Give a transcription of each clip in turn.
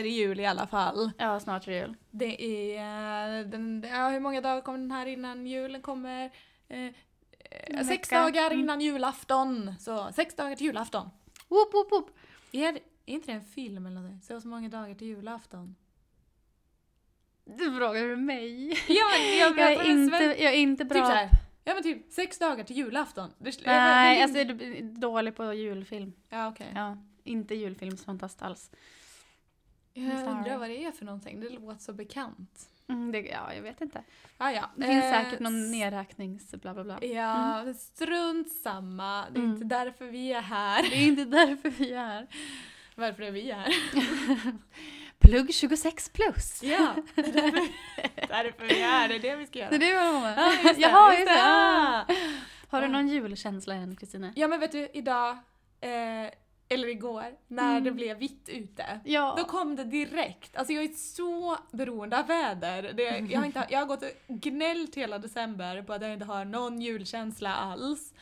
är det jul i alla fall. Ja, snart är det jul. Det är, eh, den, ja, hur många dagar kommer den här innan julen kommer? Eh, eh, En sex vecka. dagar Mm. innan julafton. Så sex dagar till julafton. Whoop, whoop, whoop. Är, är inte det en film eller något? Så så många dagar till julafton. Du frågar du mig? Ja men jag, Jag är inte, jag är inte bra. Typ såhär, ja men typ sex dagar till julafton. Det, Nej, jag- alltså jag är dålig på julfilm. Ja okej. Ja, inte julfilmsfantast alls. Jag undrar vad det är för någonting. Det låter så bekant. Mm, det, ja, jag vet inte. Ah, ja. Det finns Eh, säkert någon nedräknings bla bla bla. Ja, strunt samma. Det är Mm. inte därför vi är här. Det är inte därför vi är här. Varför är vi här? Plugg 26 plus. Ja, det är därför, därför vi är här. Det är det vi ska göra. Det är det man har Ja, just det, Jaha, just just det. det. Ah. Har du någon julkänsla än, Kristina? Ja men vet du, idag, eh, eller igår, när Mm. det blev vitt ute. Ja. Då kom det direkt. Alltså jag är så beroende av väder. Det, jag, har inte, jag har gått och gnällt hela december på att jag inte har någon julkänsla alls.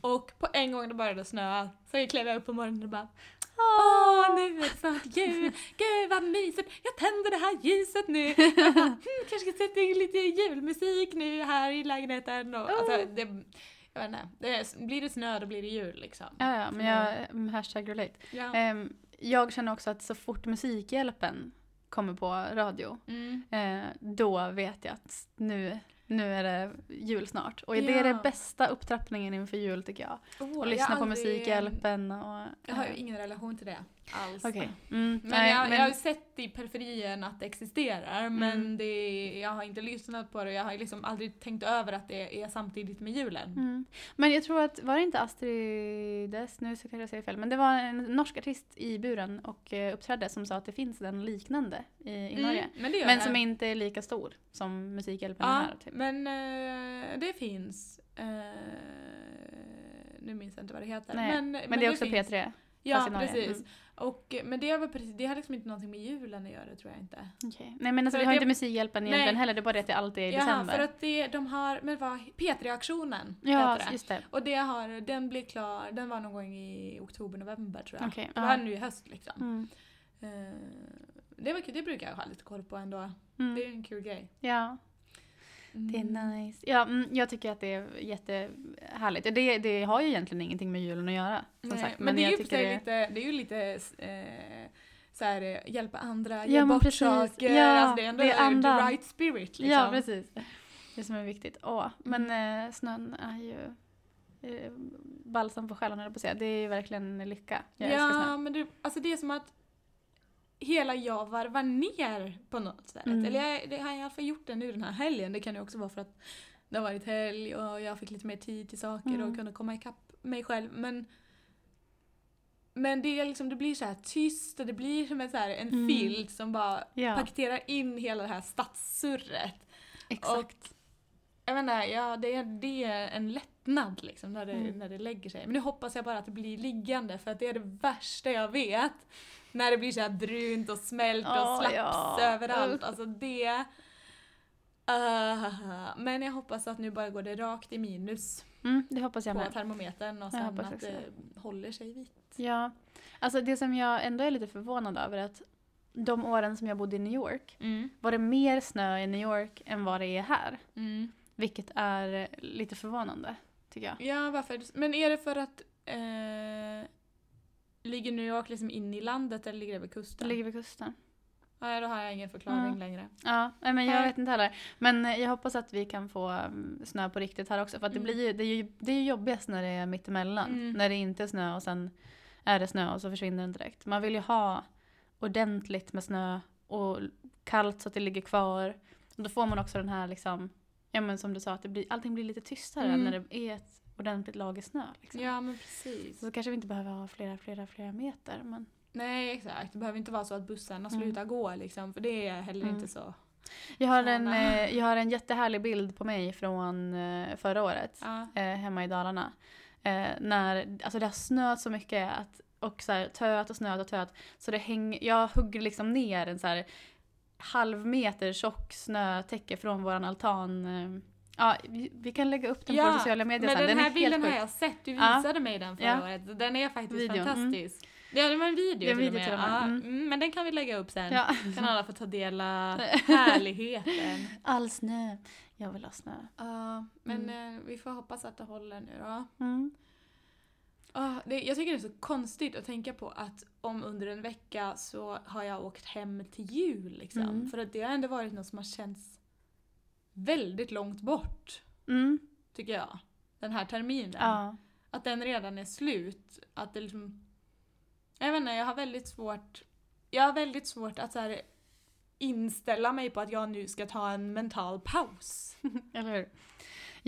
Och på en gång det började snöa så klev jag upp på morgonen och bara Åh, nu är det snart jul! Gud vad mysigt! Jag tänder det här ljuset nu! Jag bara, hmm, kanske ska sätta in lite julmusik nu här i lägenheten. Och, alltså, det, jag vet inte, det är, blir det snö då blir det jul liksom. Ja, ja, men jag, hashtag relate. Ja. Ehm, jag känner också att så fort Musikhjälpen kommer på radio, Mm. eh, då vet jag att nu, nu är det jul snart. Och det är Ja. den bästa upptrappningen inför jul tycker jag. Åh, Och jag lyssna har på aldrig- Musikhjälpen och... Jag har ju eh, ingen relation till det alls. Okej. Mm, Men, nej, jag, men- jag har sett i periferin att det existerar men Mm. det, jag har inte lyssnat på det och jag har liksom aldrig tänkt över att det är samtidigt med julen. Mm. Men jag tror att, var det inte Astrid S, nu ska jag säga fel, men det var en norsk artist i buren och eh, uppträdde som sa att det finns en liknande i, i Norge. Mm, men det gör Men det. som inte är lika stor som Musikhjälpen Ja, här. Typ. men eh, det finns. Eh, nu minns jag inte vad det heter. Nej, men, Men, det är också finns. P3. Ja, Norge. precis. Mm. Och, men det, var precis, det har liksom inte någonting med julen att göra tror jag inte. Okej. Nej men alltså För vi har det- inte Musikhjälpen egentligen heller, det är bara det att det alltid är i Jaha, december. för att det, de har, men vad, P3-aktionen ja, det. just det. Och det har, den blir klar, den var någon gång i oktober, november tror jag. Okej, det ja. var nu i höst liksom. Mm. Eh, det, var, det brukar jag ha lite koll på ändå. Mm. Det är en kul grej. Ja, det är Mm. nice. Ja, mm, jag tycker att det är jättehärligt. Det, det har ju egentligen ingenting med julen att göra. Som Nej, sagt. men, det är jag ju det- lite, det är ju lite eh, så här, eh, hjälpa andra, ge men bort precis. saker. Ja, alltså det är ändå det är the right spirit liksom. Ja, precis. Det som är viktigt. Åh, men Mm. eh, snön är ju eh, balsam på själen, på att säga. Det är ju verkligen en lycka. Jag. Ja, men det, alltså det är som att hela jag varvar ner på något sätt. Mm. Eller jag, det har jag i alla fall gjort det nu den här helgen. Det kan ju också vara för att det har varit helg och jag fick lite mer tid till saker Mm. och kunde komma ikapp mig själv. Men, men det, är liksom, det blir så här tyst och det blir som en, så här, en Mm. filt som bara Ja, paketerar in hela det här stadssurret. exakt. Jag menar, ja, det, är, det är en lättnad liksom när det, Mm. när det lägger sig. Men nu hoppas jag bara att det blir liggande för att det är det värsta jag vet. När det blir så brunt och smält och Åh, slaps ja. överallt. Alltså det... Uh, men jag hoppas att nu bara går det rakt i minus Mm, det hoppas jag på med. termometern och sen att det håller sig vitt. Ja, alltså det som jag ändå är lite förvånad över är att de åren som jag bodde i New York Mm. var det mer snö i New York än vad det är här. Mm. Vilket är lite förvånande, tycker jag. Ja, varför? Men är det för att eh, ligger New York liksom inne i landet eller ligger det vid Det kusten? ligger vid kusten. Nej, då har jag ingen förklaring Mm. längre. Ja, men jag vet inte heller. Men eh, jag hoppas att vi kan få mm, snö på riktigt här också. För att det, Mm. blir ju, det, är ju, det är ju jobbigast när det är mittemellan. Mm. När det inte är snö och sen är det snö och så försvinner den direkt. Man vill ju ha ordentligt med snö och kallt så att det ligger kvar. Och då får man också den här liksom, ja men som du sa, att det blir, allting blir lite tystare Mm. när det är ett ordentligt lager snö. Liksom. Ja, men precis. Så kanske vi inte behöver ha flera, flera, flera meter. Men Nej, exakt. Det behöver inte vara så att bussarna Mm. slutar gå liksom, för det är heller Mm. inte så. jag, har en, eh, jag har en jättehärlig bild på mig från eh, förra året. Ja. eh, hemma i Dalarna. Eh, när, alltså det har snöat så mycket att, och så här, töat och snöat och töat. Så det häng, jag hugger liksom ner en så här halv meter tjock snötäcke från våran altan. Eh, ja, vi, vi kan lägga upp den Ja, på sociala medier Men sen. den, Den, här är bilden har jag sett, du Ja. visade mig den förra Ja. året. Den är faktiskt Videon, mm. fantastisk. Det en video, Det är en till, och video med. till och med. Ja, Mm. mm, men den kan vi lägga upp sen. Ja. Kan alla få ta del av härligheten. All snö. Jag vill ha snö. Ja, men eh, vi får hoppas att det håller nu då. Ah, det, jag tycker det är så konstigt att tänka på att om under en vecka så har jag åkt hem till jul liksom. Mm. För att det har ändå varit något som har känts väldigt långt bort, Mm. tycker jag. Den här terminen. Ja. Att den redan är slut. Att det liksom... Jag vet inte, jag har väldigt svårt... Jag har väldigt svårt att så här, inställa mig på att jag nu ska ta en mental paus. Eller hur?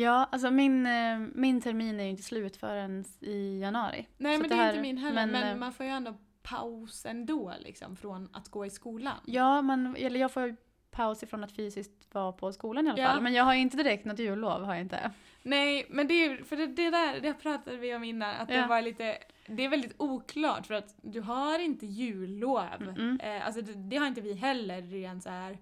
Ja, alltså min, eh, min termin är ju inte slut förrän i januari. Nej Så men det det är här- inte min heller, men, men, eh, man får ju ändå paus ändå liksom från att gå i skolan. Ja, man, eller jag får ju paus ifrån att fysiskt vara på skolan i alla Ja. fall. Men jag har inte direkt något jullov, har jag inte. Nej, men det är för det, det där det pratade vi om innan, att det Ja. var lite, det är väldigt oklart för att du har inte jullov. Mm-mm. Eh, alltså det, det har inte vi heller rent så här.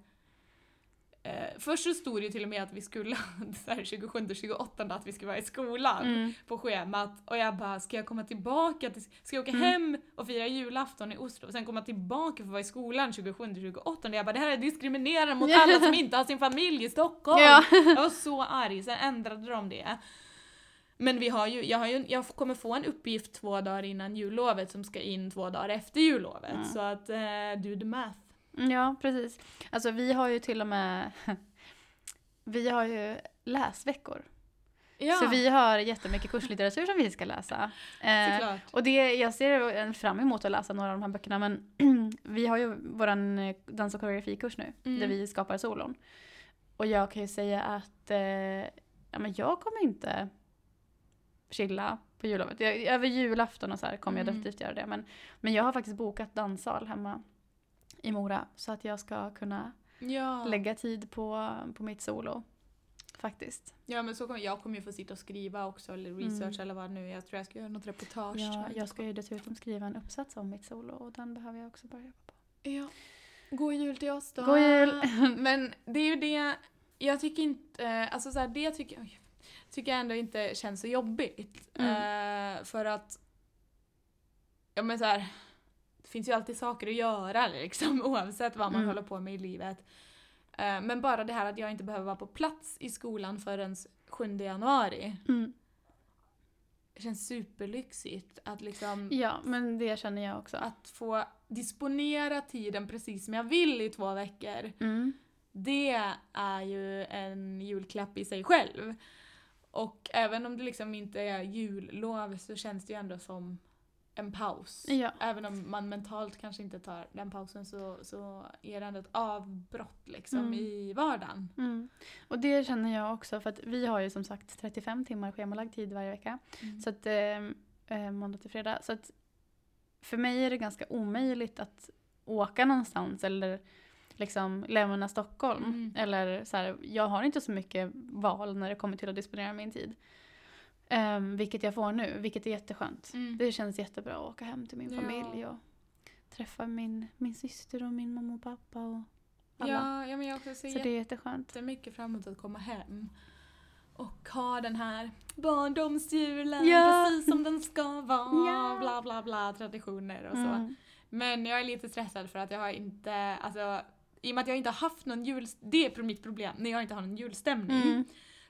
Eh, först så stod det ju till och med att vi skulle, så här 27 och 28 att vi skulle vara i skolan Mm. på schemat och jag bara, ska jag komma tillbaka till, ska jag åka Mm. hem och fira julafton i Oslo och sen komma tillbaka för att vara i skolan 27 28 Jag bara, det här är diskriminerande mot alla som inte har sin familj i Stockholm. Ja. Jag var så arg, sen ändrade de det. Men vi har ju, jag, har ju, jag kommer få en uppgift två dagar innan jullovet som ska in två dagar efter jullovet. Mm. Så att, eh, do the math. Ja, precis. Alltså vi har ju till och med vi har ju läsveckor. Ja, Så vi har jättemycket kurslitteratur som vi ska läsa. Eh, och det, jag ser fram emot att läsa några av de här böckerna men vi har ju våran eh, dans och koreografikurs nu Mm. där vi skapar solon. Och jag kan ju säga att eh, ja, men jag kommer inte chilla på jullovet. Jag, över julafton och så kommer jag Mm. definitivt göra det. Men, men jag har faktiskt bokat danssal hemma i Mora så att jag ska kunna Ja. lägga tid på, på mitt solo. Faktiskt. ja, men så kommer, jag kommer ju få sitta och skriva också, eller research eller vad nu Jag tror jag ska göra något reportage. Ja, jag. ska ju dessutom skriva en uppsats om mitt solo och den behöver jag också börja jobba på. Ja. God jul till oss då. God jul. Men det är ju det, jag tycker inte, alltså så här, det tycker, oj, tycker jag ändå inte känns så jobbigt. Mm. Eh, för att, ja men så här, det finns ju alltid saker att göra liksom oavsett vad man Mm. håller på med i livet. Eh, men bara det här att jag inte behöver vara på plats i skolan förrän 7 januari. Mm. Det känns superlyxigt att liksom Ja, men det känner jag också. att få disponera tiden precis som jag vill i två veckor. Mm. Det är ju en julklapp i sig själv. Och även om det liksom inte är jullov så känns det ju ändå som en paus. Ja. Även om man mentalt kanske inte tar den pausen så, så är det ändå ett avbrott liksom Mm. i vardagen. Mm. Och det känner jag också för att vi har ju som sagt 35 timmar schemalagd tid varje vecka. Så att eh, eh, måndag till fredag. Så att för mig är det ganska omöjligt att åka någonstans eller liksom lämna Stockholm. Mm. Eller så här, jag har inte så mycket val när det kommer till att disponera min tid. Ehm, vilket jag får nu, vilket är jätteskönt. Mm. Det känns jättebra att åka hem till min Ja. familj och träffa min, min syster och min mamma och pappa och alla. Ja, ja, men jag också ser så det är jätteskönt. jättemycket fram emot att komma hem. Och ha den här barndomsjulen Ja. precis som den ska vara. Ja. Bla bla bla traditioner och så. Mm. Men jag är lite stressad för att jag har inte, alltså i och med att jag inte har haft någon jul, det är mitt problem, när jag inte har någon julstämning. Mm.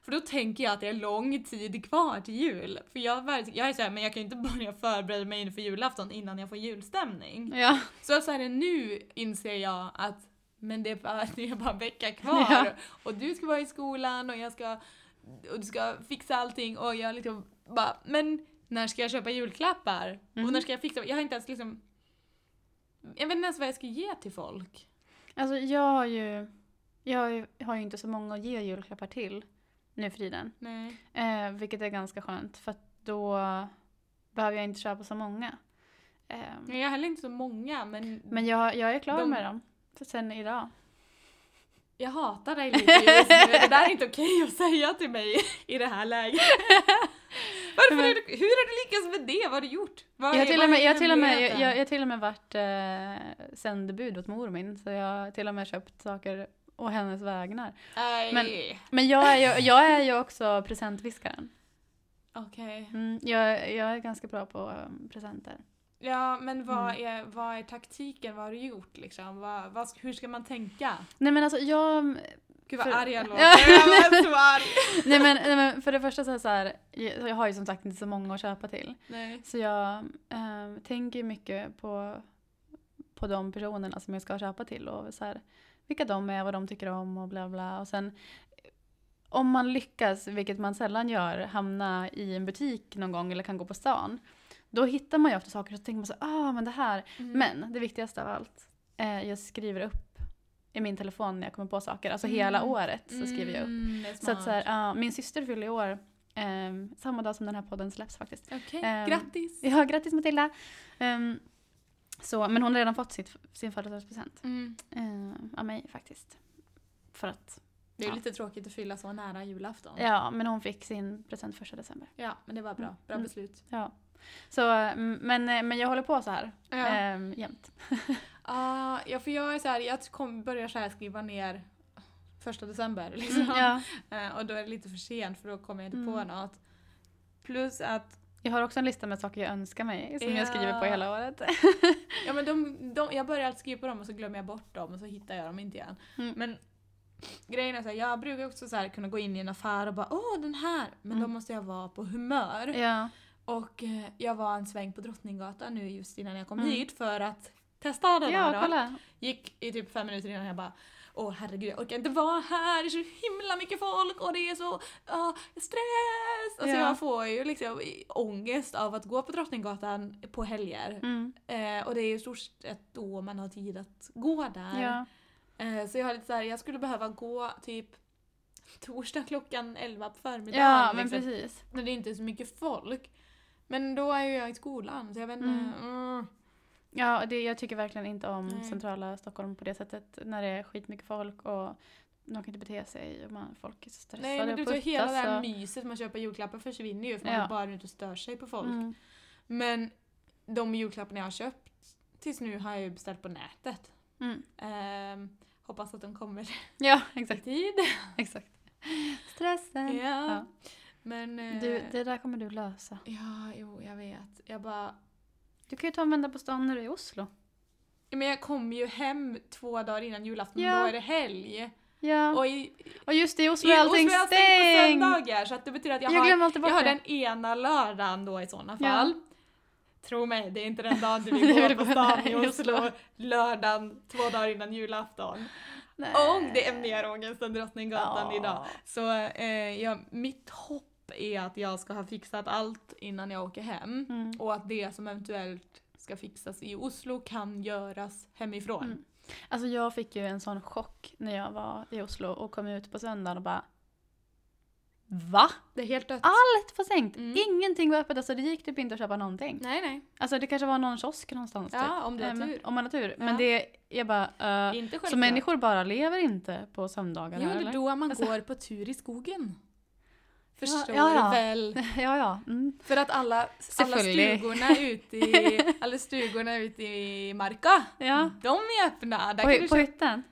För då tänker jag att det är lång tid kvar till jul. För jag, jag är såhär, men jag kan ju inte börja förbereda mig inför julafton innan jag får julstämning. Ja. Så så här, nu inser jag att men det är bara, det är bara en vecka kvar. Ja. Och du ska vara i skolan och jag ska, och du ska fixa allting och jag liksom bara, men när ska jag köpa julklappar? Mhm. Och när ska jag fixa? Jag har inte ens liksom, jag vet inte ens vad jag ska ge till folk. Alltså jag har ju, jag har ju- har ju inte så många att ge julklappar till nu för tiden. Nej. Eh, vilket är ganska skönt för att då behöver jag inte köpa så många. Eh, Jag har heller inte så många men, men jag, jag är klar De- med dem. För sen idag. jag hatar dig lite just nu. Det där är inte okej att säga till mig i det här läget. Varför är du, hur har du lyckats med det? Vad har du gjort? Vad Jag har till och med, jag till och med, jag, jag, jag till och med varit eh, sändebud åt mor min. Så jag har till och med köpt saker å hennes vägnar. Men- Men jag är ju, jag är ju också presentviskaren. Okej. Mm, jag, jag är ganska bra på um, presenter. Ja, men vad, Mm. är, vad är taktiken? Vad har du gjort liksom? Vad, vad, hur ska man tänka? Nej men alltså jag... Gud vad För- arg jag låter. Ja. Jag var så arg. Nej men, nej men för det första så är det så här, jag jag har ju som sagt inte så många att köpa till. Nej. Så jag eh, tänker mycket på, på de personerna som jag ska köpa till och så här, vilka de är, vad de tycker om och bla bla. Och sen om man lyckas, vilket man sällan gör, hamna i en butik någon gång eller kan gå på stan. Då hittar man ju ofta saker och så tänker man så ah men det här. Mm. Men det viktigaste av allt, eh, jag skriver upp i min telefon när jag kommer på saker. Alltså hela Mm. året så skriver jag upp. Mm, Så att så här, ja, min syster fyller i år eh, samma dag som den här podden släpps faktiskt. Okej, ehm, grattis! Ja, grattis Matilda! Ehm, så, men hon har redan fått sitt, sin födelsedagspresent Mm. eh, av mig faktiskt. För att, Det är ju Ja. lite tråkigt att fylla så nära julafton. ja, men hon fick sin present första december. Ja, men det var bra. Bra Mm. beslut. Ja. Så, mm, men, eh, men jag håller på så här Ja. ehm, jämt. Ah, ja, för jag är så här, jag kom, börjar så här skriva ner första december liksom. Mm, ja. Eh, och då är det lite för sent för då kommer jag inte Mm. på något. Plus att, Jag har också en lista med saker jag önskar mig som Ja. jag skriver på hela året. ja men de, de, jag börjar alltid skriva på dem och så glömmer jag bort dem och så hittar jag dem inte igen. Mm. Men grejen är så här, jag brukar också så här kunna gå in i en affär och bara åh den här, men då Mm. måste jag vara på humör. ja. Och eh, jag var en sväng på Drottninggatan nu just innan jag kom Mm. hit för att testa den här ja, då. kolla. Gick i typ fem minuter innan jag bara Åh herregud jag orkar inte vara här, det är så himla mycket folk och det är så ah, stress! Alltså Ja. jag får ju liksom ångest av att gå på Drottninggatan på helger. Mm. Eh, och det är ju stort sett då man har tid att gå där. Ja. Eh, så jag har lite såhär, jag skulle behöva gå typ torsdag klockan 11 på förmiddagen. ja, men liksom, precis. när det inte är så mycket folk. Men då är ju jag i skolan så jag vet inte. Mm. Mm. Ja, det, jag tycker verkligen inte om Nej. centrala Stockholm på det sättet. När det är skitmycket folk och de kan inte bete sig och man, folk är så stressade Nej men du vet, hela det här och- myset man köper julklappar försvinner ju för man Ja. är bara ute och stör sig på folk. Mm. Men de julklapparna jag har köpt tills nu har jag ju beställt på nätet. Mm. Ehm, hoppas att de kommer Ja, i exakt. tid. exakt. Stressen. ja. Ja. Men... eh, Du, det där kommer du lösa. Ja, jo jag vet. Jag bara... Du kan ju ta en vända på stan när du är i Oslo. Men jag kommer ju hem två dagar innan julafton Ja. och då är det helg. Ja. Och i, Och just det, i Oslo är allting Oslo är stängt på stängt! söndagar så att det betyder att jag, Jag har Jag har den ena lördagen då i sådana Ja. fall. Tro mig, det är inte den dagen du vill gå på stan i Oslo lördagen två dagar innan julafton. Nej. Om det är mer ångest än Drottninggatan Ja. idag. Så eh, ja, mitt hopp är att jag ska ha fixat allt innan jag åker hem. Mm. Och att det som eventuellt ska fixas i Oslo kan göras hemifrån. Mm. Alltså jag fick ju en sån chock när jag var i Oslo och kom ut på söndagen och bara Va? Det är helt dött. Allt var stängt! Mm. Ingenting var öppet, alltså det gick typ inte att köpa någonting. Nej nej. Alltså det kanske var någon kiosk någonstans Ja, typ. om du har Eh, men- tur. Om man har tur. Ja. Men det, jag bara, eh, Inte så människor bara lever inte på söndagar Jo, det är då man Alltså- går på tur i skogen. Förstår ja, ja. väl? ja, ja. Mm. För att alla, alla stugorna ute i, alla stugorna ute i Marka, Ja. de är öppna. Där På, kan du på hytten?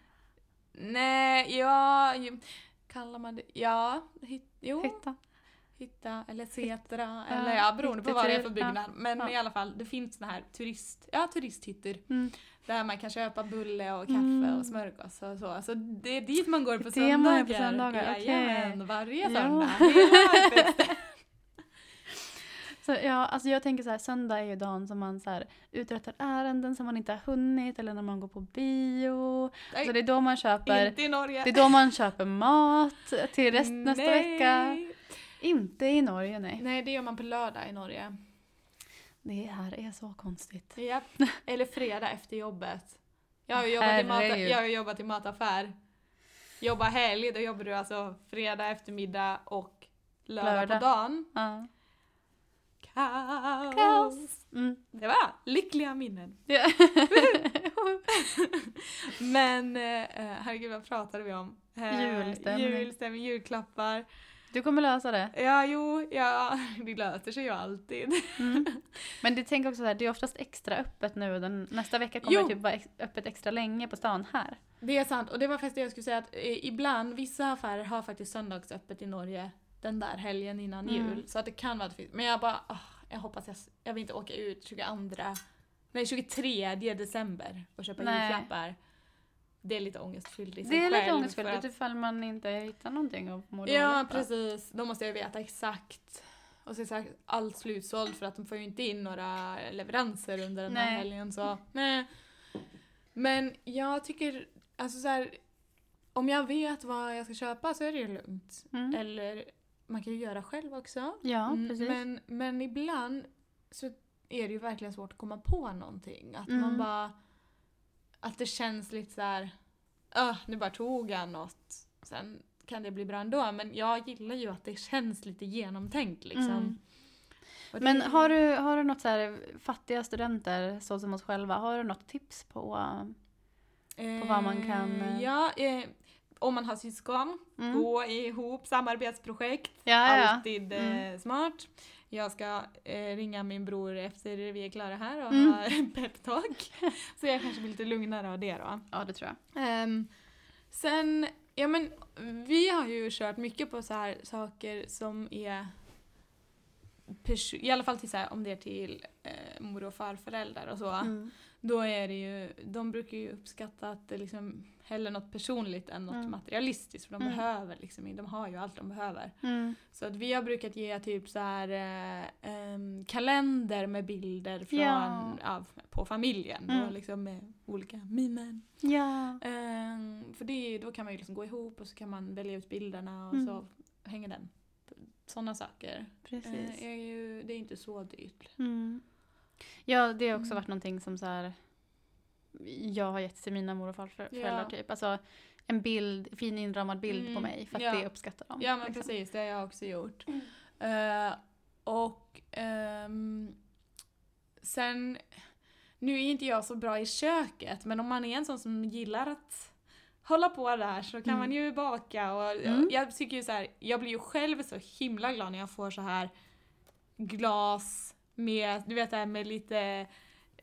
Nej, ja, kallar man det, ja, hit, jo, Hytta. Hitta eller setra Ja, eller ja, beroende på vad det är för byggnad. Men Ja. i alla fall, det finns såna här turist, ja, turisthytter Mm. där man kan köpa bulle och kaffe Mm. och smörgås och så. Så det är dit man går på Det det man söndagar. är på söndagar. Jajamän, varje Ja. söndag. Så ja, alltså jag tänker så här, söndag är ju dagen som man så här, uträttar ärenden som man inte har hunnit eller när man går på bio. Nej, Så det är då man köper, inte i Norge. det är då man köper mat till rest, nästa vecka. Inte i Norge, nej. Nej, det gör man på lördag i Norge. Det här är så konstigt. Japp. Eller fredag efter jobbet. Jag har ju jobbat, i, mat, jag har jobbat i mataffär. Jobba helg, då jobbar du alltså fredag eftermiddag och lördag, Lördag. på dagen. Ja. Kaos. Kaos. Mm. Det var lyckliga minnen. Ja. Men eh, herregud vad pratade vi om? Eh, Julstämning. Julstämning, julklappar. Du kommer lösa det. Ja, jo, ja, det löser sig ju alltid. Mm. Men det tänker också så här, det är oftast extra öppet nu. Den, nästa vecka kommer Jo. det typ vara ex, öppet extra länge på stan här. Det är sant, och det var faktiskt det jag skulle säga att eh, ibland, vissa affärer har faktiskt söndagsöppet i Norge den där helgen innan Mm. jul. Så att det kan vara att det finns. Men jag bara, ah, jag hoppas jag, jag vill inte åka ut 22 nej 23 december och köpa julklappar. Det är lite ångestfyllt i sig Det är lite för att- ifall man inte hittar någonting och mår Ja, dåligt, precis. Då måste jag veta exakt. Och så är sagt allt slutsålt för att de får ju inte in några leveranser under den här helgen. Så, nej. Men jag tycker, alltså så här, om jag vet vad jag ska köpa så är det ju lugnt. Mm. Eller man kan ju göra själv också. Ja, Mm, precis. Men, men ibland så är det ju verkligen svårt att komma på någonting. Att Mm. man bara... Att det känns lite så här. "Öh, nu bara tog jag något. Sen kan det bli bra ändå. Men jag gillar ju att det känns lite genomtänkt liksom. Mm. Men har du, har du något så här, fattiga studenter, så som oss själva, har du något tips på? på vad man kan, Eh, eh, Ja, eh, om man har syskon, Mm. gå ihop, samarbetsprojekt. Ja, ja. Alltid eh, Mm. smart. Jag ska eh, ringa min bror efter vi är klara här och Mm. ha peptalk. Så jag kanske blir lite lugnare av det då. ja, det tror jag. Ehm, sen, ja men vi har ju kört mycket på så här saker som är i alla fall till så här, om det är till eh, mor och farföräldrar och så. Mm. Då är det ju, de brukar ju uppskatta att det liksom hellre något personligt än något Mm. materialistiskt för de Mm. behöver liksom, de har ju allt de behöver. Mm. Så att vi har brukat ge typ så här eh, em, kalender med bilder från, Ja. ja. på familjen Mm. och liksom med olika mimen. Ja. Em, för det, då kan man ju liksom gå ihop och så kan man välja ut bilderna och Mm. så hänger den. Sådana saker. Precis. Eh, är ju, det är inte så dyrt. Mm. Ja, det har också Mm. varit någonting som så här, jag har gett till mina mor och farföräldrar Ja. typ. Alltså en bild, fin inramad bild på Mm. mig för att Ja. det uppskattar de. Ja men liksom. precis, det har jag också gjort. Eh, och ehm, sen, nu är inte jag så bra i köket men om man är en sån som gillar att hålla på där så kan Mm. man ju baka och Mm. jag tycker ju så här, jag blir ju själv så himla glad när jag får så här glas med, du vet det här med lite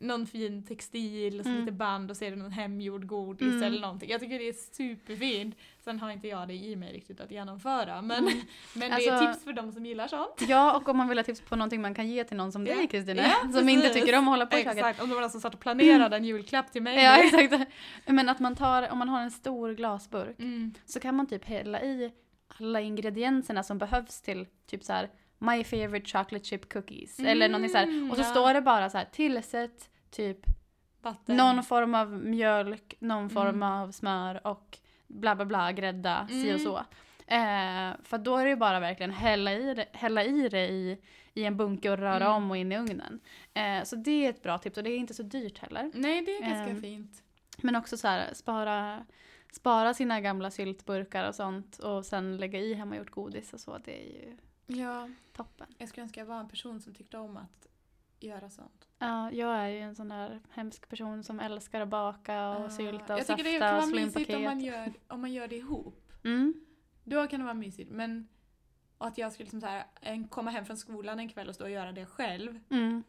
någon fin textil och så Mm. lite band och så är det någon hemgjord godis Mm. eller någonting. Jag tycker det är superfint. Sen har inte jag det i mig riktigt att genomföra men, Mm. men det Alltså- är tips för de som gillar sånt. Ja, och om man vill ha tips på någonting man kan ge till någon som dig Kristina, Ja, som inte precis. tycker om att hålla på i köket. Exakt, om det var någon som satt och planerade en julklapp till mig. Ja, exakt. Men att man tar, om man har en stor glasburk Mm. så kan man typ hälla i alla ingredienserna som behövs till typ så här My favorite chocolate chip cookies eller någonting så här. Och så ja. står det bara så här tillsätt typ Vatten. någon form av mjölk, någon form Mm. av smör och bla bla bla, grädda, si Mm. och så. Eh, för då är det ju bara verkligen hälla i det, hälla i, det i, i en bunke och röra Mm. om och in i ugnen. Eh, så det är ett bra tips och det är inte så dyrt heller. Nej, det är ganska Ehm, fint. Men också så här, spara, spara sina gamla syltburkar och sånt och sen lägga i hemmagjort godis och så. Det är ju Ja, toppen. jag skulle önska jag var en person som tyckte om att göra sånt. Ja, jag är ju en sån där hemsk person som älskar att baka och Ja. sylta och Jag tycker det safta kan och vara slå mysigt om man, gör, om man gör det ihop. Mm. Då kan det vara mysigt, men och att jag skulle liksom så här, komma hem från skolan en kväll och stå och göra det själv. Mm.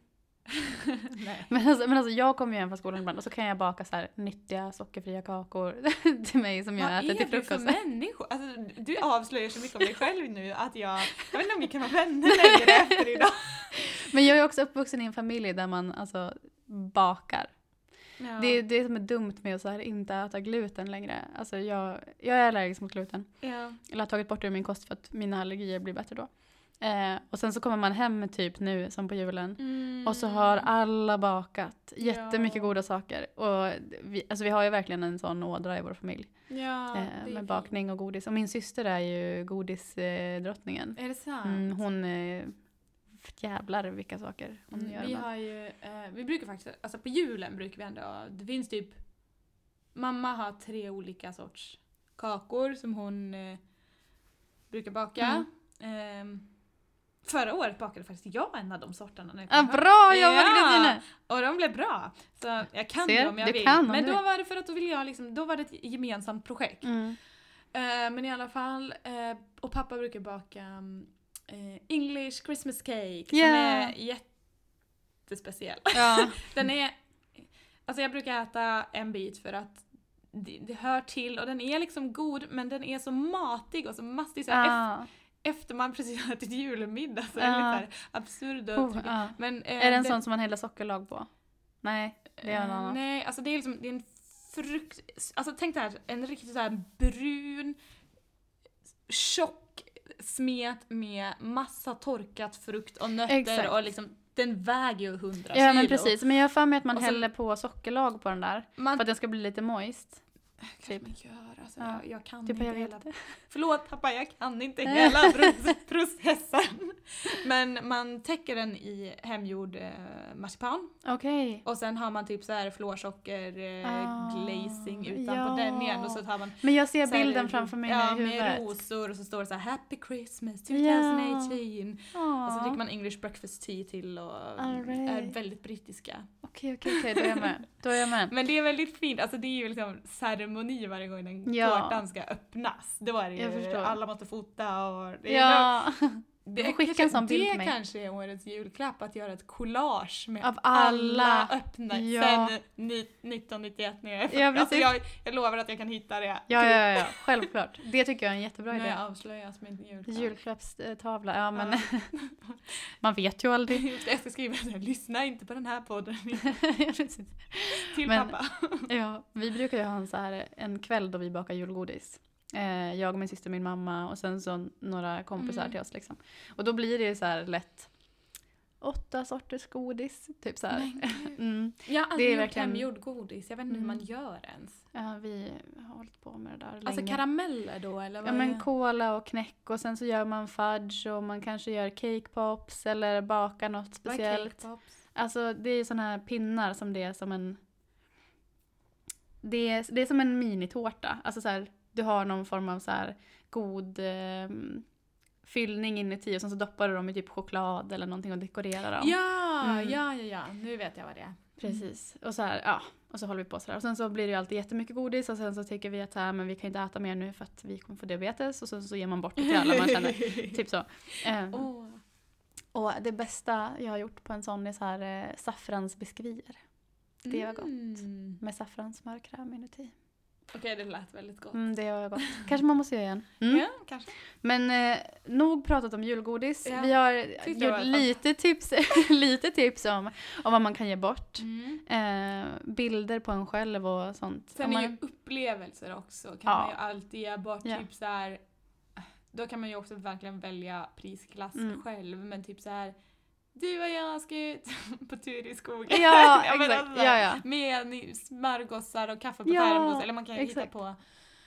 Men, alltså, men alltså jag kommer ju hem från skolan ibland och så kan jag baka så här nyttiga sockerfria kakor till mig som jag Vad äter till är du för frukost. människa? Alltså, du avslöjar så mycket om dig själv nu att jag... Jag vet inte om vi kan vara vänner längre efter idag. Men jag är också uppvuxen i en familj där man alltså bakar. Ja. Det är det som är dumt med att så här inte äta gluten längre. Alltså jag, jag är allergisk mot gluten. ja. Eller har tagit bort det ur min kost för att mina allergier blir bättre då. Eh, och sen så kommer man hem typ nu som på julen. Mm. Och så har alla bakat jättemycket Ja. goda saker. Och vi, alltså vi har ju verkligen en sån ådra i vår familj. Ja, eh, med bakning och godis. Och min syster är ju godisdrottningen. Eh. Är det sant? mm, hon eh, jävlar vilka saker hon Mm, gör. vi har ju, eh, vi brukar faktiskt, alltså på julen brukar vi ändå, det finns typ, mamma har tre olika sorts kakor som hon eh, brukar baka. Ehm, förra året bakade faktiskt jag en av de sorterna. När jag kom hem. bra jobbat Ja. Kristina! Och de blev bra. Så jag kan Ser, det om jag du vill. kan Men då var det för att då ville jag liksom, då var det ett gemensamt projekt. Mm. Eh, men i alla fall, eh, och pappa brukar baka eh, English Christmas cake som Yeah. är jättespeciell. Ja. Den är, alltså jag brukar äta en bit för att det, det hör till och den är liksom god men den är så matig och så mastig så Ah. Ef- efter man precis har ätit julmiddag så är Ja. den lite absurd och Oh, ah. Men, eh, Är det en det- sån som man häller sockerlag på? Nej, det är en annan. Nej, alltså det är liksom, det är en frukt... Alltså tänk dig en riktigt så brun, tjock smet med massa torkat frukt och nötter Exakt. och liksom, den väger ju 100 Ja kilo. men precis, men jag har för mig att man sen- häller på sockerlag på den där. Man, För att den ska bli lite moist. Kanske man gör, alltså, Ja. jag, jag kan Typ inte jag hela... Förlåt pappa, jag kan inte hela pro- processen. Men man täcker den i hemgjord eh, marsipan. Okej. Och sen har man typ så här florsocker, eh, Ah, glazing utanpå ja. den igen och så tar man Men jag ser så här, bilden framför mig ja, nu i med huvudet. rosor och så står det så här Happy Christmas Ja. 2018. Ja. Och så dricker man English breakfast tea till och right. är väldigt brittiska. Okej, okej, okej, då är jag med. Då är jag med. Men det är väldigt fint, alltså det är ju liksom ceremoni varje gång den Ja. tårtan ska öppnas. Då är det ju, alla måste fota och det är Ja, Det, skicka kanske, en sån bild till mig. kanske är årets julklapp, att göra ett collage med Av alla, alla. öppna Ja. sen ni, 1991 när jag är Ja, alltså jag, jag lovar att jag kan hitta det. ja, ja, ja, självklart. Det tycker jag är en jättebra Nu idé. avslöjas min julklapp. Julklappstavla, ja men man vet ju aldrig. Jag ska skriva så här, lyssna inte på den här podden till Men- pappa. ja, vi brukar ju ha en, så här, en kväll då vi bakar julgodis. Eh, jag, min syster, min mamma och sen så några kompisar Mm. till oss. Liksom. Och då blir det så här lätt åtta sorters godis. Typ så här. Men. Mm. Jag har Det aldrig är gjort verkligen- hemgjord godis, jag vet inte hur Mm. man gör ens. Ja, vi har hållit på med det där Alltså länge. karameller då eller? Ja vad men är- cola och knäck och sen så gör man fudge och man kanske gör cake pops eller bakar något vad är speciellt. cake pops? Alltså det är såna här pinnar som det är som en... Det är, det är som en minitårta. Alltså så här, du har någon form av så här god eh, fyllning inuti och sen så doppar du dem i typ choklad eller någonting och dekorerar dem. Ja, Mm. ja, ja, ja, nu vet jag vad det är. Precis. Och så här, ja. Och så håller vi på sådär. Och sen så blir det ju alltid jättemycket godis och sen så tycker vi att här, men vi kan inte äta mer nu för att vi kommer få diabetes och sen så ger man bort det till alla man känner. typ så. Eh, Åh. Och det bästa jag har gjort på en sån är så här eh, saffransbiskvier. Det var gott. Mm. Med saffranssmörkräm inuti. Okej, det lät väldigt gott. Mm, det var gott. Kanske man måste göra igen. Mm. Ja, kanske. Men eh, nog pratat om julgodis. Ja, Vi har tyckte gjort lite tips, lite tips om, om vad man kan ge bort. Mm. Eh, bilder på en själv och sånt. Sen Om är man, ju upplevelser också, kan Ja. man ju alltid ge bort. Ja. Typ så här, då kan man ju också verkligen välja prisklass Mm. själv, men typ så här. Du och jag ska ut på tur i skogen. Ja, Jag exakt. Ja, ja. Med smörgåsar och kaffe på Ja, termos. Eller man kan ju hitta på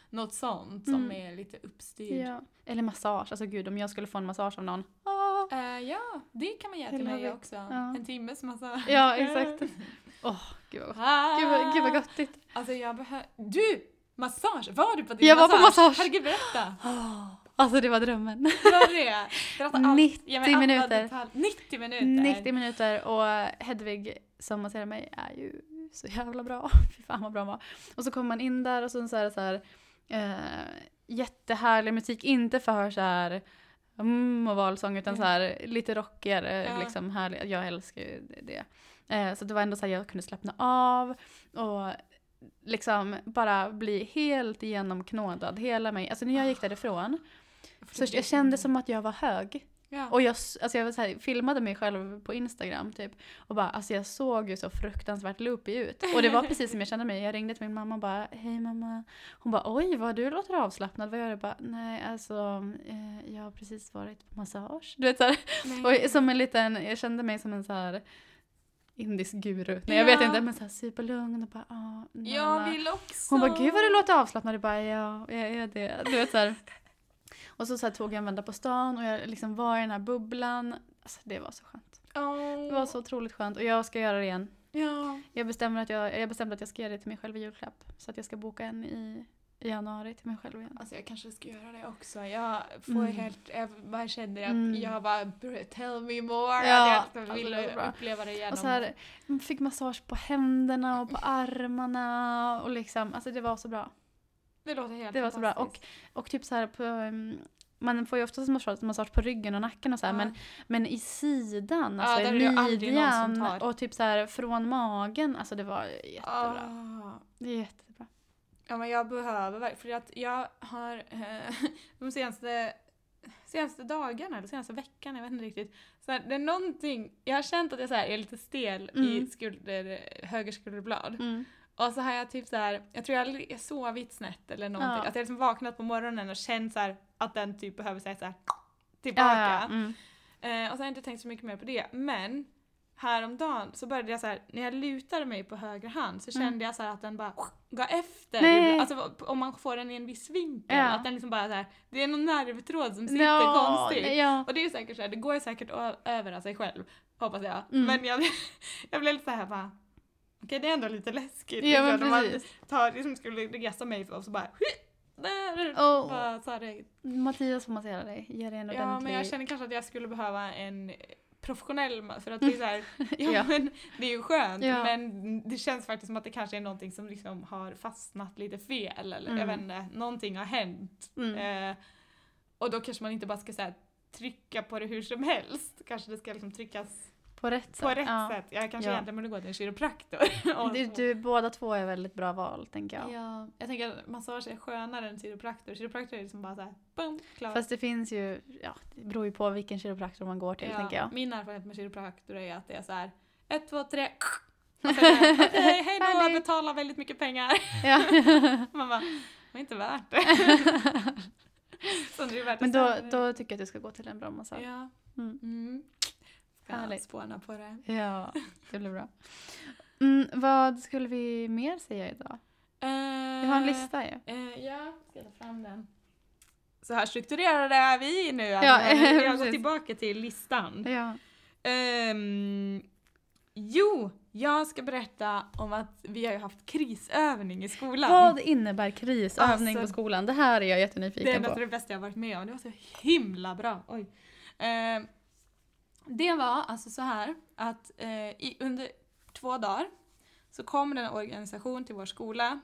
något sånt som Mm. är lite uppstyrt. ja. Eller massage. Alltså gud, om jag skulle få en massage av någon. Ah. Eh, ja, det kan man göra till mig också. ja. En timmes massage. Ja, exakt. Åh, gud vad gott. Ah. Gud vad, gud vad göttigt. Alltså jag behöver... Du! Massage! Var du på din Jag var på massage. Herregud berätta! Alltså det var drömmen. Var det? Allt. 90 Ge mig alla minuter. detalj- 90 minuter! 90 minuter och Hedvig som masserar mig är ju så jävla bra. Fy fan vad bra hon var. Och så kommer man in där och så, så är det så här eh, jättehärlig musik, inte för så här mm, och valsång utan så här lite rockigare, Ja. liksom härlig. Jag älskar ju det. Eh, så det var ändå så här jag kunde slappna av och liksom bara bli helt igenomknådad hela mig. Alltså när jag gick därifrån så jag kände som att jag var hög. Ja. Och jag, alltså jag här, filmade mig själv på Instagram typ. Och bara, alltså jag såg ju så fruktansvärt loopy ut. Och det var precis som jag kände mig. Jag ringde till min mamma och bara, hej mamma. Hon bara, oj vad du låter avslappnad. Vad gör du? Bara, nej alltså, eh, jag har precis varit på massage. Du vet såhär. Och som en liten, jag kände mig som en så här indisk guru. Nej jag vet inte, men såhär superlugn och bara, ah, Jag Nana." vill också! Hon bara, gud vad du låter avslappnad. Jag bara, ja, jag är det. Du vet så här. Och så, så här, tog jag en vända på stan och jag liksom var i den här bubblan. Alltså, det var så skönt. Åh. Det var så otroligt skönt och jag ska göra det igen. Ja. Jag bestämmer att jag, jag bestämde att jag ska göra det till mig själv i julklapp. Så att jag ska boka en i, i januari till mig själv igen. Alltså jag kanske ska göra det också. Jag får Mm. helt, jag bara känner att Mm. jag bara "Br- tell me more. Ja, jag alltså, vill det var bra. uppleva det igen. Och så här, fick massage på händerna och på armarna och liksom, alltså det var så bra. Det låter helt Det var så bra. fantastiskt. Och typ så här på, um, man får ju oftast massage, massage på ryggen och nacken och så här, Ja. men, men i sidan, Ja, alltså är i midjan och typ så här från magen, alltså det var jättebra. Ah. Det är jättebra. Ja men jag behöver verkligen, för att jag har eh, de senaste senaste dagarna eller senaste veckan, jag vet inte riktigt. Så här, det är någonting, jag har känt att jag så här, är lite stel i Mm. skulder, höger skulderblad. Mm. Och så har jag typ så här, jag tror jag har sovit snett eller någonting. Ja. Att jag liksom vaknat på morgonen och känt så här, att den typ behöver säga så här tillbaka. Ja, ja. Mm. Eh, och så har jag inte tänkt så mycket mer på det. Men häromdagen så började jag så här, när jag lutade mig på höger hand så kände Mm. jag så att den bara gav efter. Nej. Alltså om man får den i en viss vinkel. Ja. Att den liksom bara så här, det är någon nervtråd som sitter Ja, konstigt. Ja. Och det är säkert så här, det går ju säkert över av sig själv. Hoppas jag. Mm. Men jag, jag blev lite så här bara Okej det är ändå lite läskigt. Ja, men liksom, man precis. tar, liksom skulle resa mig och så bara där, Åh. bara så här, Mattias får massera dig. Ge dig en Ja ordentlig... men jag känner kanske att jag skulle behöva en professionell för att det är så här, ja, Ja. men det är ju skönt Ja. men det känns faktiskt som att det kanske är någonting som liksom har fastnat lite fel eller jag Mm. vet inte, någonting har hänt. Mm. Eh, och då kanske man inte bara ska så här, trycka på det hur som helst, kanske det ska liksom tryckas På rätt sätt. på rätt ja. sätt. Jag kanske Ja. egentligen borde gå till en kiropraktor. Du, du, båda två är väldigt bra val, tänker jag. Ja, jag tänker att massage är skönare än kiropraktor. Kiropraktor är liksom bara såhär, boom, klart. Fast det finns ju, ja, det beror ju på vilken kiropraktor man går till, ja, tänker jag. Min erfarenhet med kiropraktor är att det är så här: ett, två, tre, är okej, hej då, betala väldigt mycket pengar. Ja. Man bara, det var inte värt det. Det är värt Men då, då tycker jag att du ska gå till en bra massage. Ja. Mm. Mm. Ska Härligt. spåna på det. Ja, det blir bra. Mm, vad skulle vi mer säga idag? Vi har en lista ju. Eh, ja, ska ta fram den. Så här strukturerade är vi nu. Ja, Ja, vi har gått tillbaka till listan. Ja. Ehm, jo, jag ska berätta om att vi har ju haft krisövning i skolan. Vad innebär krisövning Alltså, på skolan? Det här är jag det är jättenyfiken något av på. det bästa jag varit med om. Det var så himla bra. Oj. Ehm, det var alltså så här att eh, i, under två dagar så kom det en organisation till vår skola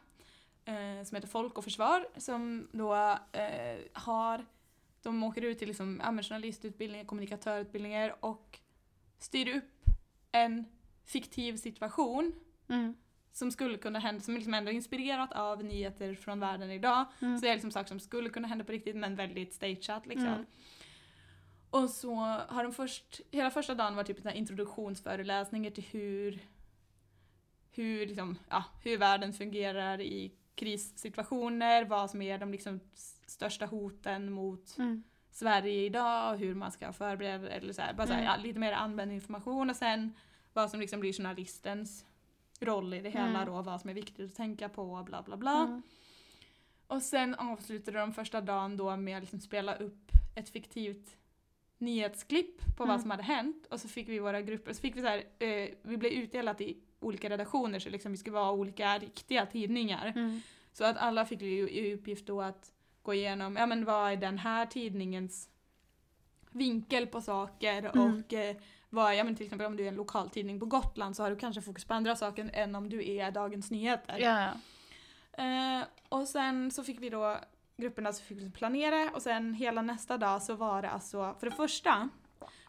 eh, som heter Folk och Försvar som då eh, har, de åker ut till liksom, journalistutbildningar, kommunikatörutbildningar och styr upp en fiktiv situation Mm. som skulle kunna hända, som liksom ändå är inspirerat av nyheter från världen idag. Mm. Så det är liksom saker som skulle kunna hända på riktigt men väldigt stageat liksom. Mm. Och så har de först, hela första dagen var typ en introduktionsföreläsningar till hur, hur, liksom, ja, hur världen fungerar i krissituationer, vad som är de liksom största hoten mot Mm. Sverige idag och hur man ska förbereda eller så här, bara så här, Mm. ja, lite mer använd information och sen vad som liksom blir journalistens roll i det hela Mm. då, vad som är viktigt att tänka på bla bla bla. Mm. Och sen avslutade de första dagen då med att liksom spela upp ett fiktivt nyhetsklipp på Mm. vad som hade hänt och så fick vi våra grupper, så fick vi så här, eh, vi blev utdelat i olika redaktioner så liksom vi skulle vara olika riktiga tidningar. Mm. Så att alla fick ju i uppgift då att gå igenom, ja men vad är den här tidningens vinkel på saker Mm. och eh, vad, ja men till exempel om du är en lokaltidning på Gotland så har du kanske fokus på andra saker än om du är Dagens Nyheter. Ja. Eh, och sen så fick vi då grupperna så fick vi planera och sen hela nästa dag så var det alltså, för det första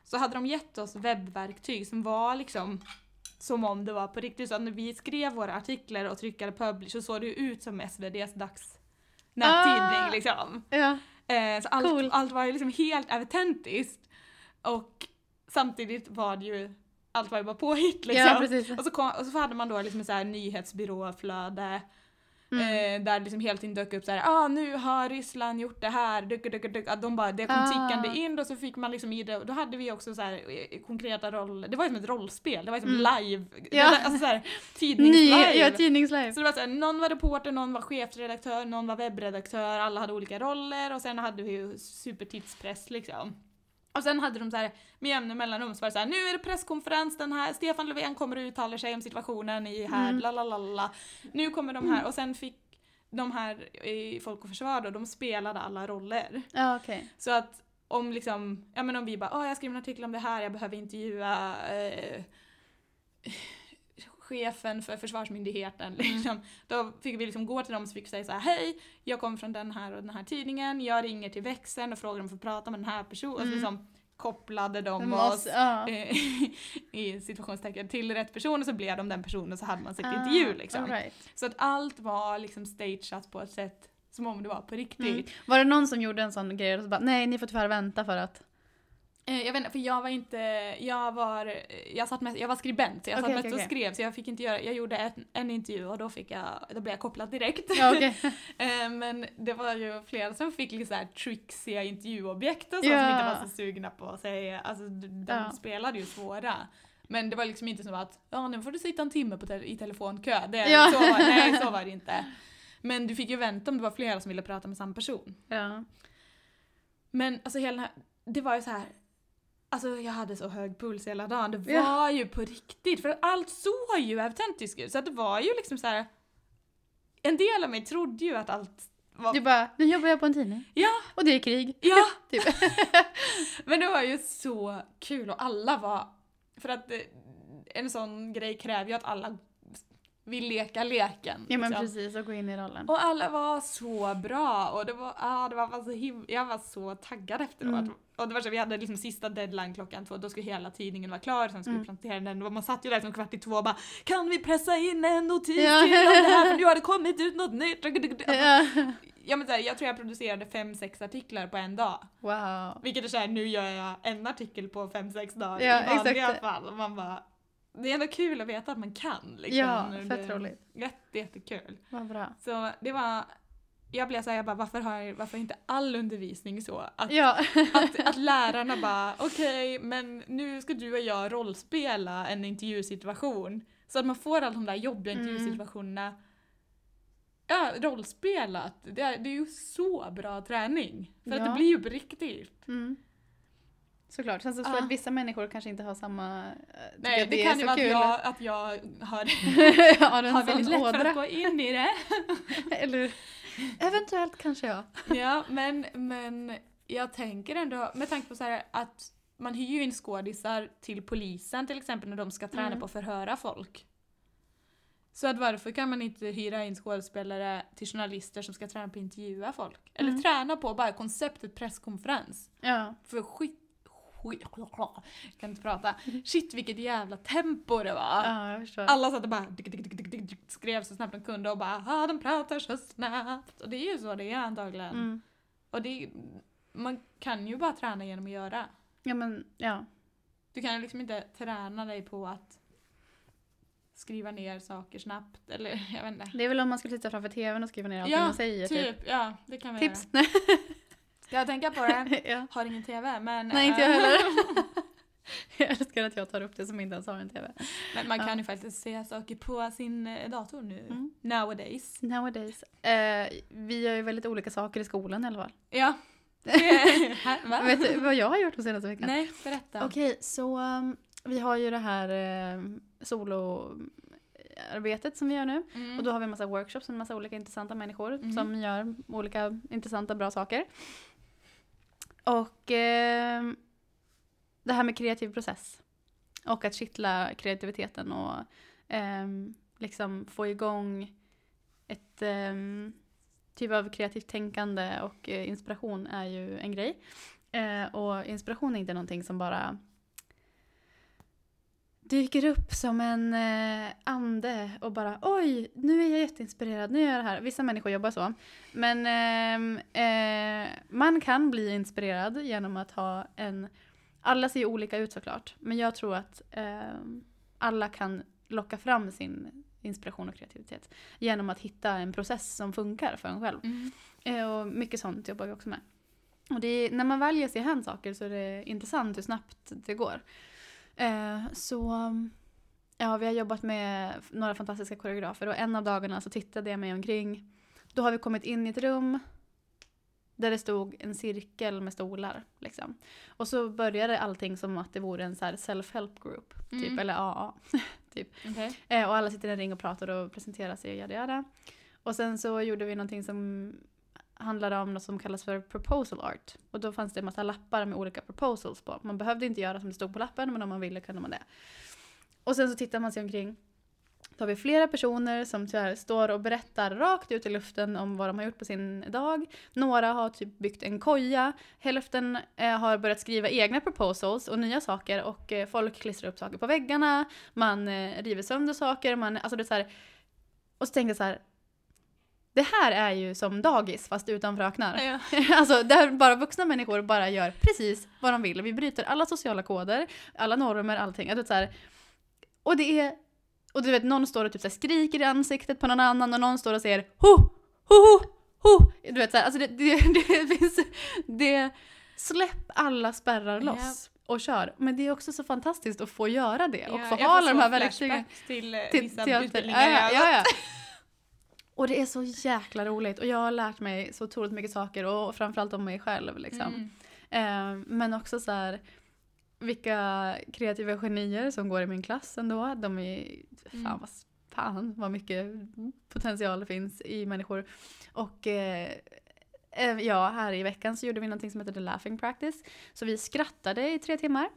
så hade de gett oss webbverktyg som var liksom som om det var på riktigt. Så när vi skrev våra artiklar och tryckade publish så såg det ut som SVDs dagsnättidning Ah! liksom. ja. Eh, så allt, Cool. allt var ju liksom helt autentiskt. Och samtidigt var det ju, allt var ju bara påhitt liksom. ja. Och så, kom, och så hade man då liksom så här nyhetsbyråflöde Mm. eh, där liksom hela tiden dök upp så här, ah nu har Ryssland gjort det här, duk, duk, duk. Att de bara, det kom Ah. tickande in och så fick man liksom i det, då hade vi också så här eh, konkreta roller, det var ju som ett rollspel, det var ju som Mm. live, Ja. det, alltså så här, Ny, tidningslive. ja, tidningslive. Så det var så här, någon var reporter, någon var chefredaktör, någon var webbredaktör, alla hade olika roller och sen hade vi ju supertidspress liksom. Och sen hade de så här med jämna mellanrum så var det så här, nu är det presskonferens, den här Stefan Löfven kommer och uttalar sig om situationen i här, Mm. la la la la. Nu kommer de här och sen fick de här i Folk och Försvar då, de spelade alla roller. Ja, okej. Så att om liksom, ja men om vi bara, åh jag skriver en artikel om det här, jag behöver intervjua eh, chefen för Försvarsmyndigheten. Liksom. Då fick vi liksom gå till dem och fick säga så här, hej, jag kommer från den här och den här tidningen, jag ringer till växeln och frågar om jag får prata med den här personen. Mm. liksom kopplade de De oss måste- ja. eh, i situationstecken till rätt person och så blev de den personen och så hade man sitt Ah, intervju liksom. right. Så att allt var liksom stageat på ett sätt som om det var på riktigt. Mm. Var det någon som gjorde en sån grej och så bara nej ni får tyvärr vänta för att Jag vet inte, för jag var inte, jag var, jag satt med, jag var skribent så jag Okej, satt mest okej, och skrev så jag fick inte göra, jag gjorde en, en intervju och då fick jag, då blev jag kopplad direkt. Ja. Eh, Men det var ju flera som fick lite så här trixiga intervjuobjekt och så Ja. som inte var så sugna på att säga, alltså de, Ja. spelade ju svåra. Men det var liksom inte som att, ja nu får du sitta en timme på te- i telefonkö. Det, Ja. så, nej så var det inte. Men du fick ju vänta om det var flera som ville prata med samma person. Ja. Men alltså hela den här, det var ju så här. Alltså jag hade så hög puls hela dagen. Det var Ja. ju på riktigt. För allt såg ju autentiskt ut. Så det var ju liksom så här. En del av mig trodde ju att allt var... Du bara, nu jobbar jag på en tidning. Ja. Och det är krig. Ja! Typ. Men det var ju så kul och alla var... För att eh, en sån grej kräver ju att alla vill leka leken. Ja men liksom. precis, och gå in i rollen. Och alla var så bra och det var, ah, det var så him- jag var så taggad efteråt. Mm. Och det var så, vi hade liksom sista deadline klockan två, då skulle hela tidningen vara klar, sen skulle Mm. vi plantera den och man satt ju där som kvart i två och bara Kan vi pressa in en notis Ja. till om det här för nu har det kommit ut något nytt. Ja. ja, men så här, jag tror jag producerade fem, sex artiklar på en dag. Wow. Vilket är såhär, nu gör jag en artikel på fem, sex dagar Ja, i vanliga exakt. fall. Och man bara, det är ändå kul att veta att man kan. Liksom. Ja, fett roligt. Jätte, jättekul. Vad bra. Så det var, jag blev såhär, jag bara, varför har varför är inte all undervisning så? Att, Ja. att, att lärarna bara, okej, men nu ska du och jag rollspela en intervjusituation. Så att man får alla de där jobbiga Mm. intervjusituationerna Ja, rollspelat. Det är, det är ju så bra träning. För att Ja. det blir ju på riktigt. Mm. Såklart. Sen så tror Ah. jag att vissa människor kanske inte har samma... tycker Nej, att det, är kan ju vara att jag, att jag har, har har väldigt lätt för ådra. att gå in i det. Eller eventuellt kanske jag. Ja, men, men jag tänker ändå, med tanke på så här att man hyr ju in skådisar till polisen till exempel när de ska träna Mm. på att förhöra folk. Så att varför kan man inte hyra in skådespelare till journalister som ska träna på att intervjua folk? Eller Mm. träna på bara konceptet presskonferens. Ja. För skit... jag kan inte prata. Shit vilket jävla tempo det var. ja. Alla satt och bara skrev så snabbt de kunde och bara ah, de pratar så snabbt. Och det är ju så det är antagligen. Mm. Och det, man kan ju bara träna genom att göra. Ja men, ja. Du kan ju liksom inte träna dig på att skriva ner saker snabbt eller jag vet inte. Det är väl om man skulle sitta framför tvn och skriva ner allting Ja, man säger. Typ. Typ, ja det kan vi Tips. göra. Jag tänka på det? ja. Har ingen TV men... Nej, inte jag eh, heller. jag älskar att jag tar upp det som inte ens har en tv. Men man kan Ja. ju faktiskt se saker på sin eh, dator nu. Mm. Nowadays. Nowadays. Eh, vi gör ju väldigt olika saker i skolan i alla fall. Ja. Här? Vet du vad jag har gjort de senaste veckan? Nej, berätta. Okej, så um, vi har ju det här um, soloarbetet som vi gör nu. Mm. Och då har vi en massa workshops med en massa olika intressanta människor Mhm. som gör olika intressanta bra saker. Och eh, det här med kreativ process. Och att kittla kreativiteten och eh, liksom få igång ett eh, typ av kreativt tänkande och eh, inspiration är ju en grej. Eh, och inspiration är inte någonting som bara dyker upp som en eh, ande och bara oj, nu är jag jätteinspirerad, nu gör jag det här. Vissa människor jobbar så. Men ehm, eh, man kan bli inspirerad genom att ha en... Alla ser ju olika ut såklart, men jag tror att ehm, alla kan locka fram sin inspiration och kreativitet genom att hitta en process som funkar för en själv. Mm. Eh, och mycket sånt jobbar vi också med. Och är, när man väl ger sig hän saker så är det intressant hur snabbt det går. Eh, så ja, vi har jobbat med några fantastiska koreografer och en av dagarna så tittade jag mig omkring. Då har vi kommit in i ett rum där det stod en cirkel med stolar. Liksom. Och så började allting som att det vore en så self-help group, typ, Mm. eller AA. Okej. Eh, och alla sitter i en ring och pratar och presenterar sig och yada yada. Och sen så gjorde vi någonting som handlade om något som kallas för proposal art. Och då fanns det en massa lappar med olika proposals på. Man behövde inte göra som det stod på lappen, men om man ville kunde man det. Och sen så tittar man sig omkring. Då har vi flera personer som tyvärr står och berättar rakt ut i luften om vad de har gjort på sin dag. Några har typ byggt en koja. Hälften eh, har börjat skriva egna proposals och nya saker och eh, folk klistrar upp saker på väggarna. Man eh, river sönder saker. Man, alltså det är så här, och så tänkte jag så här det här är ju som dagis fast utan fröknar. Ja. alltså där bara vuxna människor bara gör precis vad de vill. Vi bryter alla sociala koder, alla normer, allting. Att är så här, och det är, och du vet någon står och typ så här skriker i ansiktet på någon annan och någon står och säger ho, ho, ho, ho. Du vet så här, alltså det, det, det finns, det, släpp alla spärrar loss. Och kör. Men det är också så fantastiskt att få göra det och Ja, få ha alla de här verktygen. till, eh, till vissa teater. utbildningar Ja, ja, ja, ja. Och det är så jäkla roligt och jag har lärt mig så otroligt mycket saker och framförallt om mig själv liksom. Mm. Eh, men också så här vilka kreativa genier som går i min klass ändå. De är, fan Mm. vad, fan vad mycket potential det finns i människor. Och eh, eh, ja, här i veckan så gjorde vi någonting som heter The Laughing Practice. Så vi skrattade i tre timmar.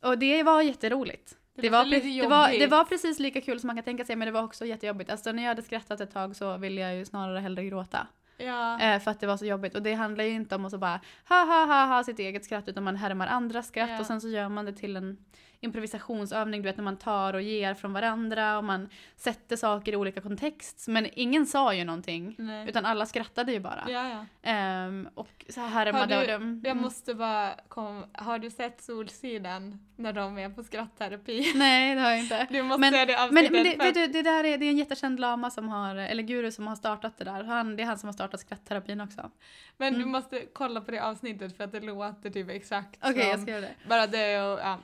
Och det var jätteroligt. Det Det var, lite pre- det, var, det var precis lika kul som man kan tänka sig men det var också jättejobbigt. Alltså när jag hade skrattat ett tag så ville jag ju snarare hellre gråta. Ja. Eh, för att det var så jobbigt. Och det handlar ju inte om att så bara ha ha ha ha sitt eget skratt utan man härmar andras skratt Ja. och sen så gör man det till en improvisationsövning, du vet när man tar och ger från varandra och man sätter saker i olika kontext. Men ingen sa ju någonting. Nej. Utan alla skrattade ju bara. ja, ja. Ehm, och så härmade Har och du- de... Jag måste bara kom, Har du sett Solsidan när de är på skrattterapi? Nej det har jag inte. Du måste Men- se det Men, avsnittet. men det, vet att- du, det där är, det är en jättekänd lama som har, eller guru som har startat det där. Han, det är han som har startat skrattterapin också. men du mm. måste kolla på det avsnittet för att det låter typ exakt Okej jag som ska göra det. bara det och ja,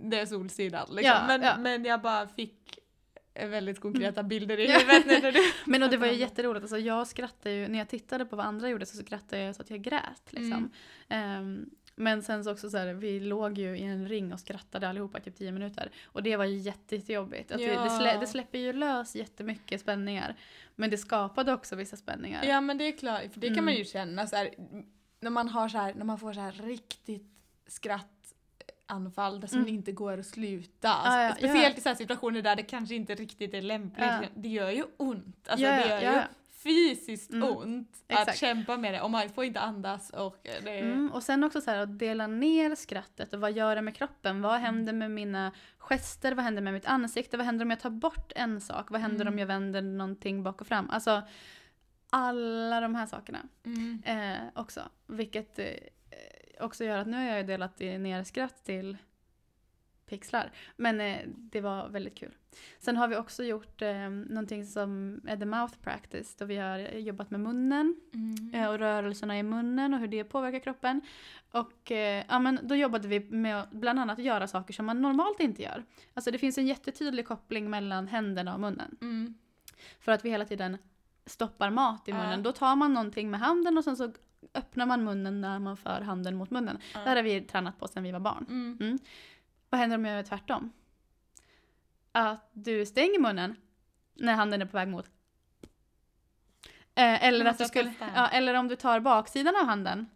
det är Solsidan liksom. Ja, men, ja. men jag bara fick eh, väldigt konkreta bilder i Ja. huvudet när du Men och det var ju jätteroligt, alltså jag skrattade ju, när jag tittade på vad andra gjorde så skrattade jag så att jag grät liksom. Ehm, men sen så också så här, vi låg ju i en ring och skrattade allihopa i typ 10 minuter. Och det var ju jätte, jättejobbigt. Att vi, det, slä, Ja. det släpper ju lös jättemycket spänningar. Men det skapade också vissa spänningar. Ja men det är klart, för det kan man Mm. ju känna så här, när man har så här, när man får så här riktigt skrattanfall där som Mm. inte går att sluta. Ah, ja, Speciellt ja. i så situationer där det kanske inte riktigt är lämpligt. Det gör ju ont. Alltså det gör ju fysiskt Mm. ont att Exakt. kämpa med det och man får inte andas och det. Mm, och sen också så här att dela ner skrattet och vad gör det med kroppen? Vad Mm. händer med mina gester? Vad händer med mitt ansikte? Vad händer om jag tar bort en sak? Vad händer Mm. om jag vänder någonting bak och fram? Alltså alla de här sakerna Mm. eh, också. Vilket eh, också gör att nu har jag delat ner skratt till pixlar. Men eh, det var väldigt kul. Sen har vi också gjort eh, någonting som är the mouth practice då vi har jobbat med munnen Mm. eh, och rörelserna i munnen och hur det påverkar kroppen. Och eh, ja, men då jobbade vi med att bland annat göra saker som man normalt inte gör. Alltså det finns en jättetydlig koppling mellan händerna och munnen. Mm. För att vi hela tiden stoppar mat i munnen. Då tar man någonting med handen och sen så öppnar man munnen när man för handen mot munnen. Det här har vi tränat på sedan vi var barn. Mm. Vad händer om jag gör tvärtom? Att du stänger munnen när handen är på väg mot. Eh, eller, att du skulle, ja, eller om du tar baksidan av handen.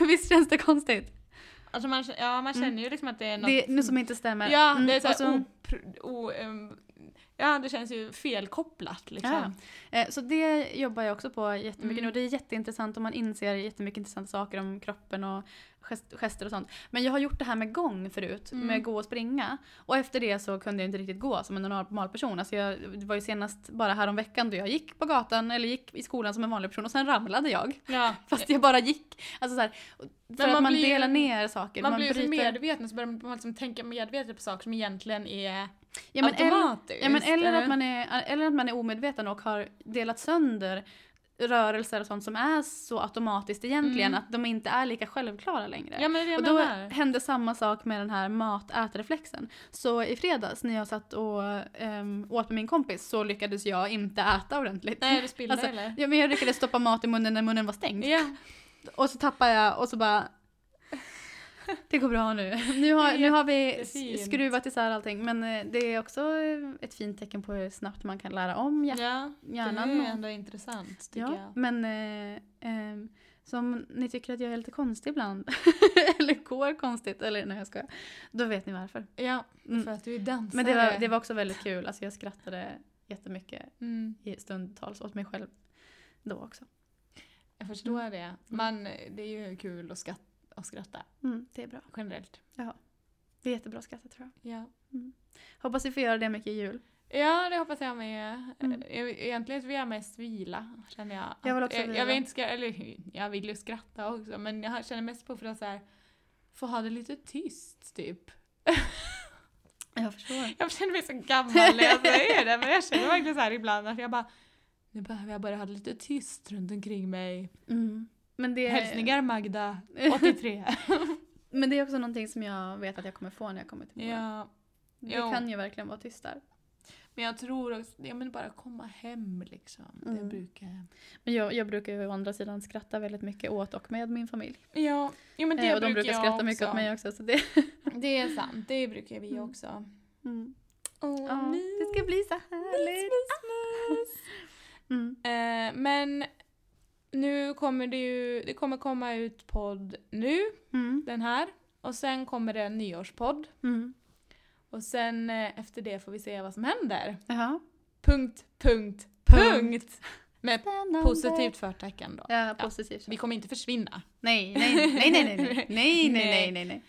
Visst känns det konstigt? Alltså man, ja, man känner ju liksom att det är något... Det är något som inte stämmer. Ja, Mm, det är så opr- o, ehm, ja, det känns ju felkopplat liksom. Ja. Eh, Så det jobbar jag också på jättemycket Mm. nu och det är jätteintressant och man inser jättemycket intressanta saker om kroppen och gest- gester och sånt. Men jag har gjort det här med gång förut, Mm. med gå och springa. Och efter det så kunde jag inte riktigt gå som en normal person. Alltså jag, det var ju senast bara häromveckan då jag gick på gatan eller gick i skolan som en vanlig person och sen ramlade jag. Ja. Fast jag bara gick. Alltså så här, för man att man blir delar ner saker. Man, blir ju så bryter- medveten så börjar man liksom tänka medvetet på saker som egentligen är ja, men eller, automatiskt. ja, men eller, eller? att man är, eller att man är omedveten och har delat sönder rörelser och sånt som är så automatiskt egentligen Mm. att de inte är lika självklara längre. Ja men det och då menar. hände samma sak med den här mat-ätreflexen. Så i fredags när jag satt och um, åt med min kompis så lyckades jag inte äta ordentligt. Nej du spillde Alltså, eller? Ja, men jag lyckades stoppa mat i munnen när munnen var stängd. Ja. Och så tappade jag och så bara... Det går bra nu. Nu har, nu har vi skruvat isär allting. Men eh, det är också eh, ett fint tecken på hur snabbt man kan lära om hjärtat. Ja, hjärnan det är ändå intressant tycker Ja, jag. men eh, ehm, som ni tycker att jag är lite konstig ibland, eller går konstigt, eller nej jag skojar, då vet ni varför. Ja, Mm. för att du är dansare. Men det var, det var också väldigt kul, alltså jag skrattade jättemycket Mm, i stundtals åt mig själv då också. jag förstår det. Man, det är ju kul att skratta, att skratta Mm, det är bra. generellt. Det är jättebra att skratta tror jag. Ja. Hoppas vi får göra det mycket i jul. Ja, det hoppas jag med. Mm. E- Egentligen så vill jag mest vila, känner jag. Jag vill också jag, vila. jag vill inte ska, eller jag vill ju skratta också, men jag känner mest på för att så här, få ha det lite tyst, typ. Jag förstår. Jag känner mig så gammal när jag säger det, men jag känner verkligen så här ibland att jag bara, nu behöver jag bara ha det lite tyst runt omkring mig. Mm. Men, det, Hälsningar Magda, 83. men det är också någonting som jag vet att jag kommer få när jag kommer till Mora. ja, Det jo. kan ju verkligen vara tyst där. men jag tror också, ja men bara komma hem liksom. Det Mm. brukar... Men jag, jag brukar ju å andra sidan skratta väldigt mycket åt och med min familj. Ja, ja men det Eh, och de brukar jag skratta också. mycket åt mig också. Så det, Det är sant, det brukar vi Mm. också. mm. Ja, mys, det ska bli så härligt. mys. Mm. Eh, men nu kommer det ju, det kommer komma ut podd nu, Mm. den här. Och sen kommer det en nyårspodd. Mm. Och sen eh, efter det får vi se vad som händer. Jaha. Punkt, punkt, Punkt. punkt. Med positivt förtecken då. Ja, positivt. Vi kommer inte försvinna. Nej, nej, nej, nej, nej, nej, nej, nej, nej, nej,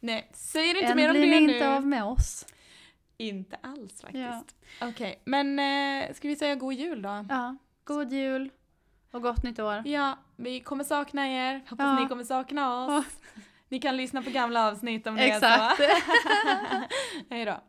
nej. Säger inte Än mer om blir det ni nu. inte av med oss. Inte alls faktiskt. Ja. Okej, men eh, ska vi säga god jul då? Ja, god jul och gott nytt år. Ja, vi kommer sakna er. Hoppas Ja. ni kommer sakna oss. Ni kan lyssna på gamla avsnitt om det Exakt. är så. Hej då.